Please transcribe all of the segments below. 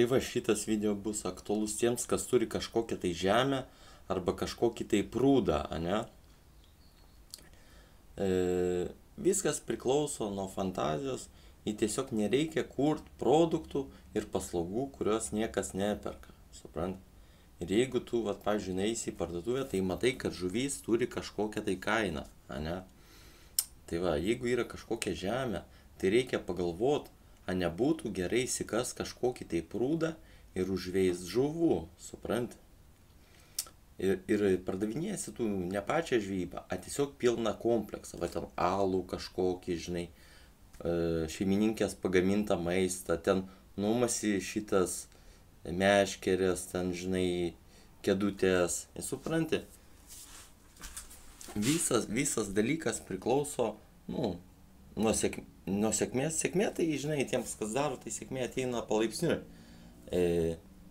Tai va šitas video bus aktualus tiems, kas turi kažkokią tai žemę arba kažkokį tai prūdą, ne? E, viskas priklauso nuo fantazijos, į tiesiog nereikia kurt produktų ir paslaugų, kurios niekas neperka, suprant? Ir jeigu tu, va, pavyzdžiui, neįsi į parduotuvę, tai matai, kad žuvys turi kažkokią tai kainą, ne? Tai va, jeigu yra kažkokia žemė, tai reikia pagalvoti, ar nebūtų gerai įsikas kažkokį tai prūdą ir užveis žuvų, suprant? Ir, ir pardavinėsi tu ne pačią žvejybą, o tiesiog pilną kompleksą, va ten alų kažkokį, žinai, e, šeimininkės pagamintą maistą, ten numasi šitas meškerės, ten, žinai, kedutės, supranti? Visas, visas dalykas priklauso, nu, nuo, sėk, nuo sėkmės. Sėkmė tai, žinai, tiems, kas daro, tai sėkmė ateina palaipsniui. E,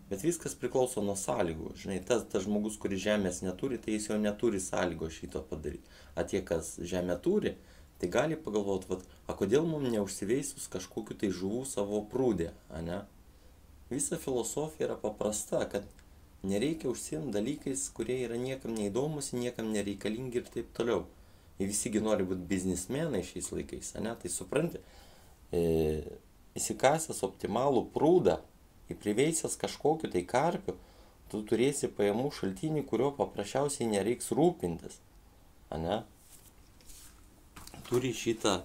bet viskas priklauso nuo sąlygų. Žinai, tas, tas žmogus, kuris žemės neturi, tai jis jau neturi sąlygo šito padaryti. O tie, kas žemę turi, tai gali pagalvoti, vat, o kodėl mums neužsiveisus kažkokiu tai žuvų savo prūdė, ne? Visa filosofija yra paprasta, kad nereikia užsiimti dalykais, kurie yra niekam neįdomus, niekam nereikalingi ir taip toliau. Ir visigi nori būti biznismenai šiais laikais, ne? Tai supranti, e, įsikasęs optimalų prūdą, įpriveisęs kažkokiu tai karpiu, tu turėsi pajamų šaltinį, kurio paprasčiausiai nereiks rūpintis, ne? Turi šitą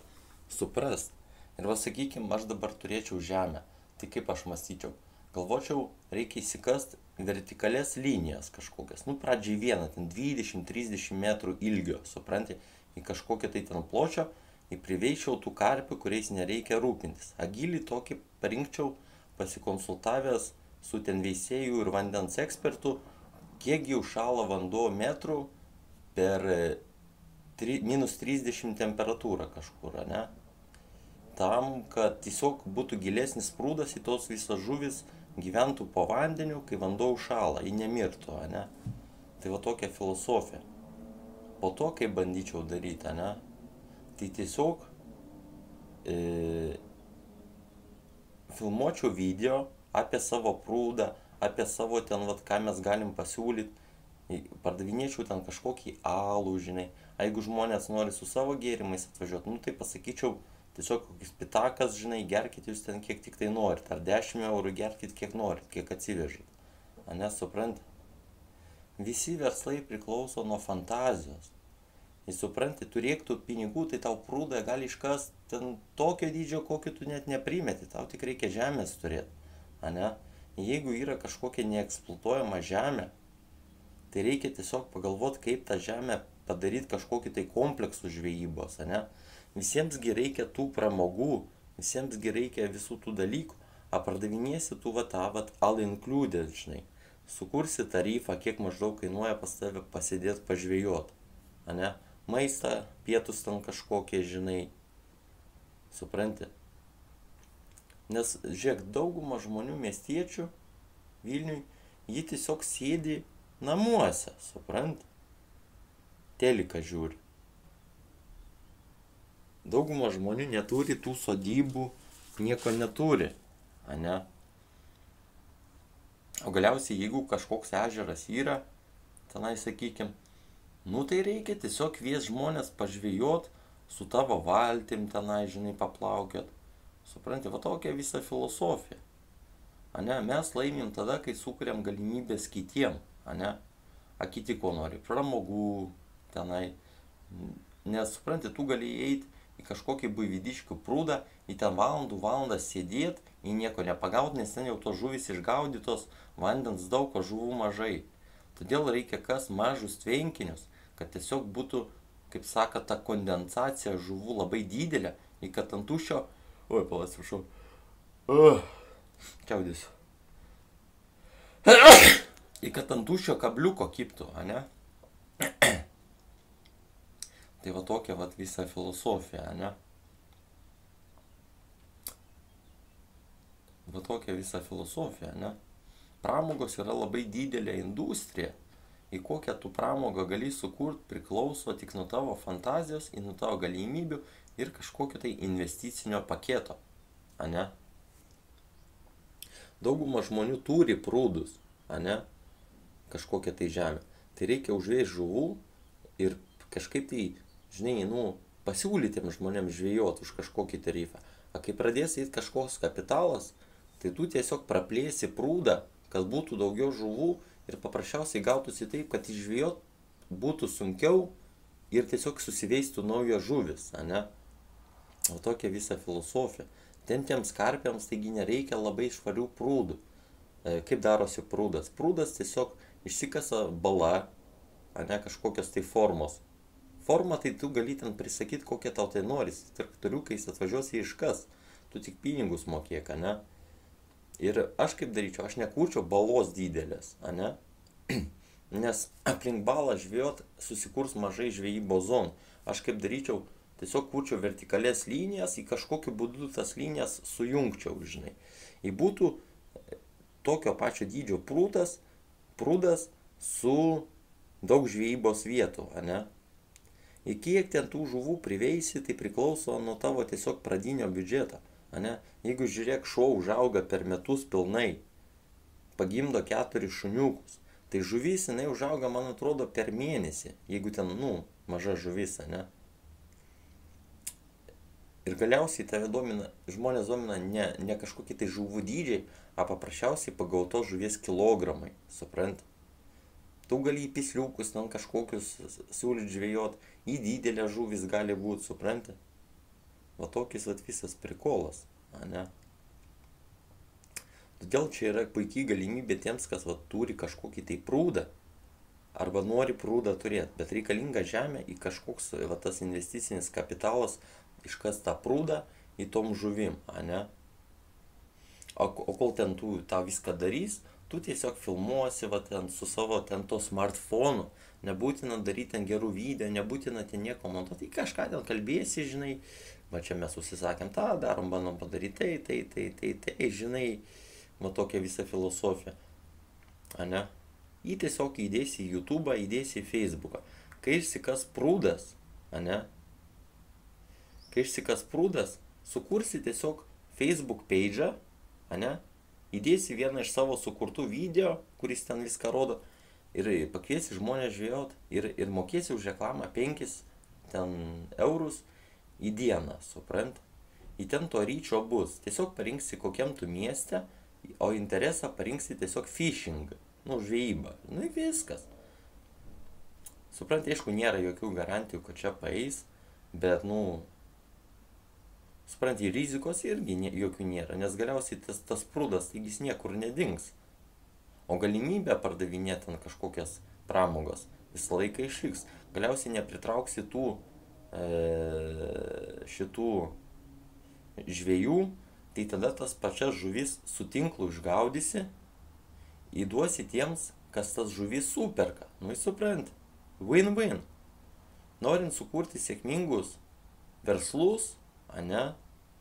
suprast. Ir va sakykime, aš dabar turėčiau žemę. Tai kaip aš mąstyčiau? Galvočiau, reikia įsikast vertikalias linijas kažkokias. Nu, pradžiai vieną, ten 20-30 metrų ilgio, supranti, į kažkokią tai ten pločio, į priveičiau tų karpių, kuriais nereikia rūpintis. Agilį tokį parinkčiau pasikonsultavęs su ten veisėjų ir vandens ekspertų, kiek jau šala vanduo metrų per tri, minus 30 temperatūrą kažkur, ne? Tam, kad tiesiog būtų gilesnis prūdas į tos visas žuvis gyventų po vandeniu, kai vanduo užšala, į nemirtų, ne? Tai va tokia filosofija. Po to, kai bandyčiau daryti, ne? Tai tiesiog e, filmuočiau video apie savo prūdą, apie savo ten, vat, ką mes galim pasiūlyti, pardavinėčiau ten kažkokį alų, žinai. Jeigu žmonės nori su savo gėrimais atvažiuoti, nu tai pasakyčiau, tiesiog kokis pitakas, žinai, gerkit jūs ten kiek tik tai norit, ar 10 eurų gerkit kiek norit, kiek atsivežat. A nesupranti? Visi verslai priklauso nuo fantazijos. Jis supranti, turėk tų pinigų, tai tau prūdą gali iškas ten tokio dydžio, kokį tu net neprimeti, tau tik reikia žemės turėti. A ne? Jeigu yra kažkokia neeksploatuojama žemė, tai reikia tiesiog pagalvoti, kaip tą žemę padaryti kažkokį tai kompleksų žvejybos, ne? Visiems reikia tų pramogų, visiems reikia visų tų dalykų, o pardavinėsi tu va tą va all included, žinai. Sukursi tarifą, kiek maždaug kainuoja pas tave pasidėti pažvėjot, ne? Maistą, pietus ten kažkokie, žinai. Supranti? Nes, žiūrėk, dauguma žmonių miestiečių Vilniui, jie tiesiog sėdi namuose, suprant? Telika žiūri. Dauguma žmonių neturi tų sodybų, nieko neturi, ane? O galiausiai, jeigu kažkoks ežeras yra, tenai sakykim, nu tai reikia tiesiog kvies žmonės pažvėjot su tavo valtim tenai, žinai, paplaukiot. Supranti, va tokia visa filosofija. Ane, mes laimim tada, kai sukuriam galimybės kitiem, ane? A kiti ko nori? Pramogų tenai. Nes, supranti, tu gali eiti į kažkokį buividiškių prūdą, į ten valandų valandą sėdėti, į nieko nepagauti, nes ten jau tos žuvis išgaudytos, vandens daug, o žuvų mažai. Todėl reikia kas mažus tvenkinius, kad tiesiog būtų, kaip sako, ta kondensacija žuvų labai didelė, į kad ant tuščio, oi, palas, prašau, uh, čiaudės. į kad ant tuščio kabliuko kiptų, ane? Tai va tokia va visa filosofija, ne? Va tokia visa filosofija, ne? Pramogos yra labai didelė industrija. Į kokią tu pramogą gali sukurti priklauso tik nuo tavo fantazijos, nuo tavo galimybių ir kažkokio tai investicinio paketo, ne? dauguma žmonių turi prūdus, ane, kažkokią tai žemę. Tai reikia užvės žuvų ir kažkaip tai, žinai, nu, pasiūlytiem žmonėms žvėjot už kažkokį tarifą. O kai pradės eiti kažkoks kapitalas, tai tu tiesiog praplėsi prūdą, kad būtų daugiau žuvų ir paprasčiausiai gautųsi taip, kad išžvėjot būtų sunkiau ir tiesiog susiveistų naujos žuvis, ne? O tokia visa filosofija. Ten tiems karpiams taigi nereikia labai švarių prūdų. E, kaip darosi prūdas? Prūdas tiesiog išsikasa bala, ne kažkokios tai formos. Forma tai tu gali ten prisakyti, kokie tau tai norisi. Traktoriukais atvažiuosi iškas. Tu tik pinigus mokėk, ne? Ir aš kaip daryčiau, aš nekūčiau balos didelės, ne? Nes aplink balą žvėjot susikurs mažai žvejybos zonų. Aš kaip daryčiau, tiesiog kurčiau vertikalias linijas, į kažkokiu būdu tas linijas sujungčiau, žinai. Į būtų tokio pačio dydžio prūdas, prūdas su daug žvejybos vietų, ne? Ir kiek ten tų žuvų priveisi, tai priklauso nuo tavo tiesiog pradinio biudžeto, ne? Jeigu žiūrėk, šuo užauga per metus pilnai, pagimdo keturis šuniukus, tai žuvis jinai užauga, man atrodo, per mėnesį, jeigu ten, nu, maža žuvis, ne? Ir galiausiai tave domina, žmonės domina ne, ne kažkokie tai žuvų dydžiai, o paprasčiausiai pagautos žuvies kilogramai, suprant? Tu gali į pisliukus, ten kažkokius siūlyt žvėjot, į didelę žuvis gali būti, supranti? Va tokis vat visas prikolas, ne? Todėl čia yra puikiai galimybė tiems, kas va, turi kažkokį tai prūdą, arba nori prūdą turėti, bet reikalinga žemė į kažkoks va, tas investicinis kapitalas, iškas tą prūdą į tom žuvim, ne? O, o kol ten tu tą viską darys, tu tiesiog filmuosi va ten su savo ten to smartfonu, nebūtina daryti ten gerų video, nebūtina ten nieko montuoti, kažką ten kalbėsi, žinai, va čia mes susisakėm tą, darom, bandom padaryti tai, tai, tai, tai, tai, žinai, va tokia visa filosofija, ane? Jį tiesiog įdėsi į YouTube, įdėsi į Facebooką. Kai išsikas prūdas, ane? Kai išsikas prūdas, sukursi tiesiog Facebook page, ane? Įdėsi vieną iš savo sukurtų video, kuris ten viską rodo, ir pakviesi žmonės žvėjot ir, ir mokėsi už reklamą 5 ten eurus į dieną, suprant? Į ten to ryčio bus. Tiesiog parinksi kokiam tu mieste, o interesą parinksi tiesiog fishing, nu, žvejyba. Nu, viskas. Suprant, aišku, nėra jokių garantijų, kad čia paeis, bet, nu, supranti, rizikos irgi nė, jokių nėra, nes galiausiai tas, tas prūdas, taigi jis niekur nedings. O galimybė pardavinėti ant kažkokias pramogas visą laiką išliks. Galiausiai nepritrauksi tų šitų žvėjų, tai tada tas pačias žuvis su tinklu išgaudysi, įduosi tiems, kas tas žuvis superka. Nu, jūs suprant. Win-win. Norint sukurti sėkmingus verslus, ane,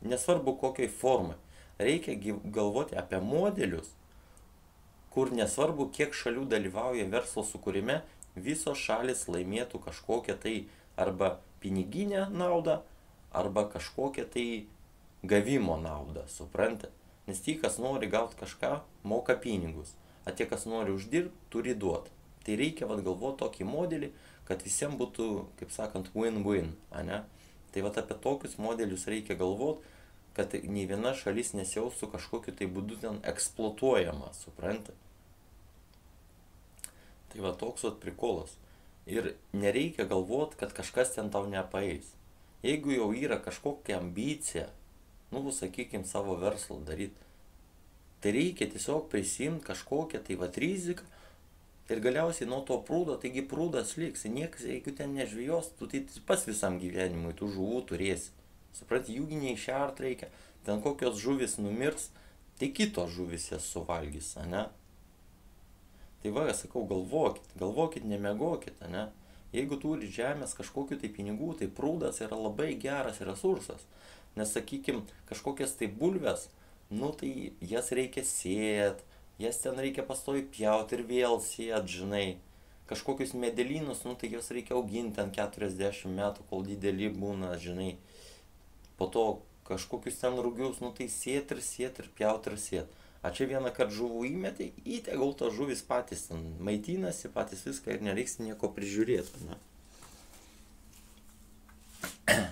nesvarbu kokiai formai, reikia galvoti apie modelius, kur nesvarbu, kiek šalių dalyvauja verslo sukūrime, visos šalis laimėtų kažkokią tai arba piniginę naudą, arba kažkokią tai gavimo naudą, suprantate? Nes tie, kas nori gauti kažką, moka pinigus, o tie, kas nori uždirbti, turi duoti. Tai reikia vad galvoti tokį modelį, kad visiems būtų, kaip sakant, win-win, ne? Tai vad apie tokius modelius reikia galvoti, kad nei viena šalis nesijaustų kažkokiu tai būdu ten eksploatuojama, suprantate? Tai va toks vat prikolas. Ir nereikia galvoti, kad kažkas ten tau nepaeis. Jeigu jau yra kažkokia ambicija, nu, sakykime, savo verslą daryti. Tai reikia tiesiog prisimti kažkokią tai va riziką ir galiausiai nuo to prūdo, taigi prūdas liks, niekas, jeigu ten nežvėjos, tu tai pas visam gyvenimui tų žuvų turėsi. Suprat, jų neišert reikia, ten kokios žuvis numirs, tai kitos žuvis jas suvalgys, ne? Tai va, sakau, galvokit, galvokit, nemegokit, ne? Jeigu turi žemės kažkokiu tai pinigų, tai prūdas yra labai geras resursas. Nes, sakykime, kažkokias tai bulves, nu tai jas reikia sėt, jas ten reikia pastovi pjauti ir vėl sėt, žinai. Kažkokius medelynus, nu tai juos reikia auginti ant 40 metų, kol dideli būna, žinai. Po to kažkokius ten rugius, nu tai sėt ir sėt ir pjaut ir sėt. A čia vieną kartą žuvų įmetė, į tegul tos žuvis patys ten maitinasi, patys viską ir nereiks nieko prižiūrėti. Ne?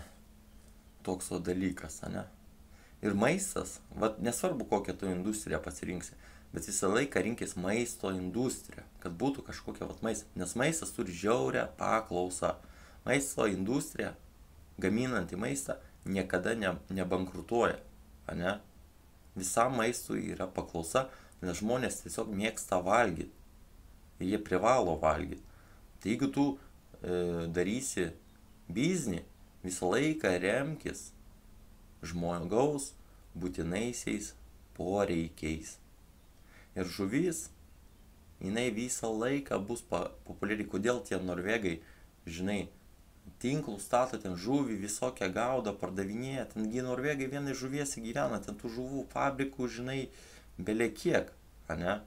Toks o dalykas, ne? Ir maistas, vat, nesvarbu kokią tu industriją pasirinksi, bet visą laiką rinkis maisto industriją, kad būtų kažkokia vat maistas, nes maistas turi žiaurę paklausą. Maisto industrija, gaminanti maistą, niekada ne, nebankrutuoja, ne? Visam maistui yra paklausa, nes žmonės tiesiog mėgsta valgyti. Ir jie privalo valgyti. Tai jeigu tu e, darysi biznį, visą laiką remkis žmogaus būtinaisiais poreikiais. Ir žuvis, jinai visą laiką bus populiari. Kodėl tie norvegai, žinai, tinklų stato ten žuvį, visokią gaudą, pardavinėja, tengi norvegai vienai žuvies gyvena, ten tų žuvų fabrikų, žinai, belie kiek, ne?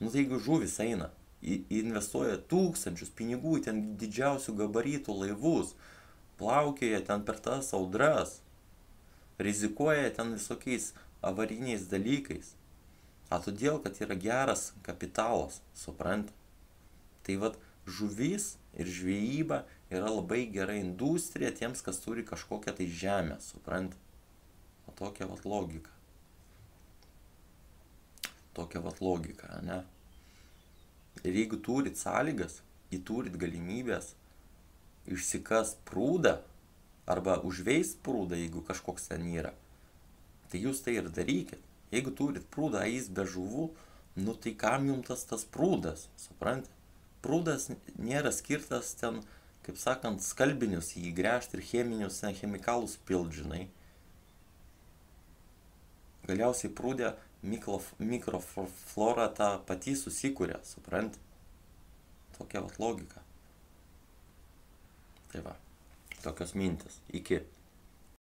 Nu tai jeigu žuvis eina, investuoja tūkstančius pinigų, ten didžiausių gabaritų laivus, plaukioja ten per tas audras, rizikuoja ten visokiais avariniais dalykais. A todėl, kad yra geras kapitalas, suprant. Tai vad žuvis ir žvejyba yra labai gera industrija tiems, kas turi kažkokią tai žemę, suprant. O tokia vat logika. Tokia vat logika, ne? Ir jeigu turit sąlygas, jei turit galimybės išsikas prūdą arba užveist prūdą, jeigu kažkoks ten yra, tai jūs tai ir darykit. Jeigu turit prūdą, eis be žuvų, nu tai kam jums tas tas prūdas, suprantate? Prūdas nėra skirtas ten, kaip sakant, skalbinius jį gręžti ir cheminius ten chemikalus pilt, žinai. Galiausiai prūdė mikroflora tą patį susikūrė, suprant? Tokia vat logika. Tai va, tokios mintis. Iki.